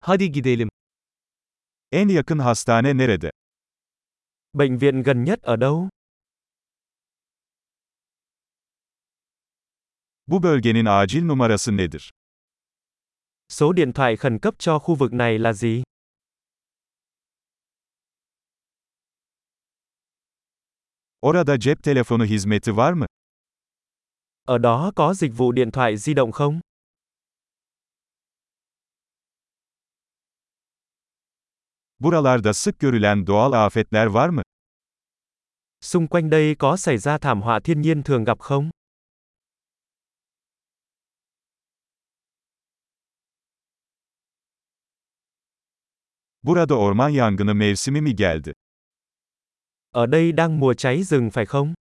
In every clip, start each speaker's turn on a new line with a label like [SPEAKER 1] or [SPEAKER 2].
[SPEAKER 1] Hadi gidelim.
[SPEAKER 2] En yakın hastane nerede?
[SPEAKER 1] Bệnh viện gần nhất ở đâu?
[SPEAKER 2] Bu bölgenin acil numarası nedir?
[SPEAKER 1] Số điện thoại khẩn cấp cho khu vực này là gì?
[SPEAKER 2] Orada cep telefonu hizmeti var mı?
[SPEAKER 1] Ở đó có dịch vụ điện thoại di động không?
[SPEAKER 2] Buralarda sık görülen doğal afetler var mı?
[SPEAKER 1] Xung quanh đây có xảy ra thảm họa thiên nhiên thường gặp không?
[SPEAKER 2] Burada orman yangını mevsimi mi geldi?
[SPEAKER 1] Ở đây đang mùa cháy rừng phải không?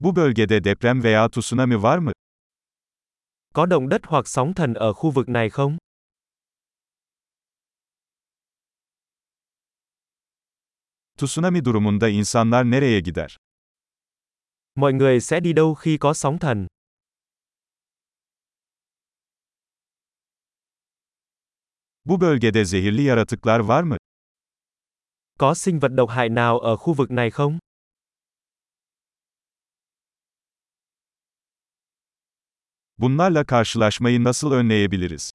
[SPEAKER 2] Bu bölgede deprem veya tsunami var mı?
[SPEAKER 1] Có động đất hoặc sóng thần ở khu vực này không?
[SPEAKER 2] Tsunami durumunda insanlar nereye gider?
[SPEAKER 1] Mọi người sẽ đi đâu khi có sóng thần?
[SPEAKER 2] Bu bölgede zehirli yaratıklar var mı?
[SPEAKER 1] Có sinh vật độc hại nào ở khu vực này không?
[SPEAKER 2] Bunlarla karşılaşmayı nasıl önleyebiliriz?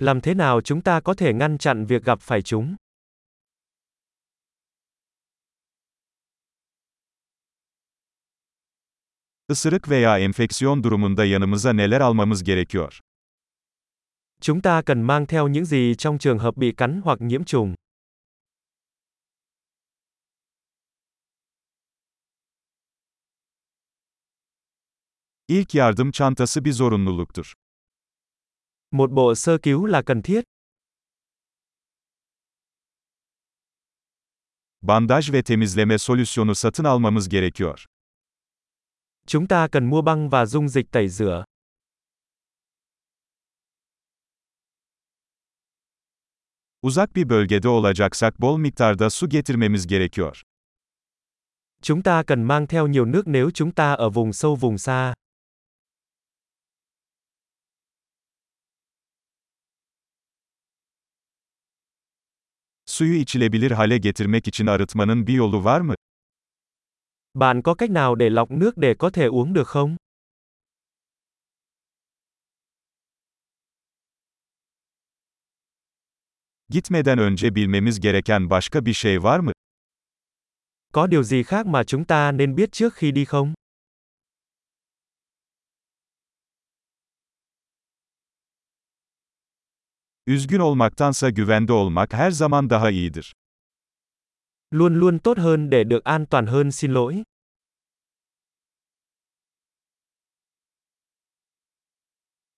[SPEAKER 1] Làm thế nào chúng ta có thể ngăn chặn việc gặp phải chúng?
[SPEAKER 2] Isırık veya enfeksiyon durumunda yanımıza neler almamız gerekiyor?
[SPEAKER 1] Chúng ta cần mang theo những gì trong trường hợp bị cắn hoặc nhiễm trùng?
[SPEAKER 2] İlk yardım çantası bir zorunluluktur.
[SPEAKER 1] Một bộ sơ cứu là cần thiết.
[SPEAKER 2] Bandaj ve temizleme solüsyonu satın almamız gerekiyor.
[SPEAKER 1] Chúng ta cần mua băng và dung dịch tẩy rửa.
[SPEAKER 2] Uzak bir bölgede olacaksak bol miktarda su getirmemiz gerekiyor.
[SPEAKER 1] Chúng ta cần mang theo nhiều nước nếu chúng ta ở vùng sâu vùng xa.
[SPEAKER 2] Suyu içilebilir hale getirmek için arıtmanın bir yolu var mı?
[SPEAKER 1] Bạn có cách nào để lọc nước để có thể uống được không?
[SPEAKER 2] Gitmeden önce bilmemiz gereken başka bir şey var mı?
[SPEAKER 1] Có điều gì khác mà chúng ta nên biết trước khi đi không?
[SPEAKER 2] Üzgün olmaktansa güvende olmak her zaman daha iyidir.
[SPEAKER 1] Luôn luôn tốt hơn để được an toàn hơn xin lỗi.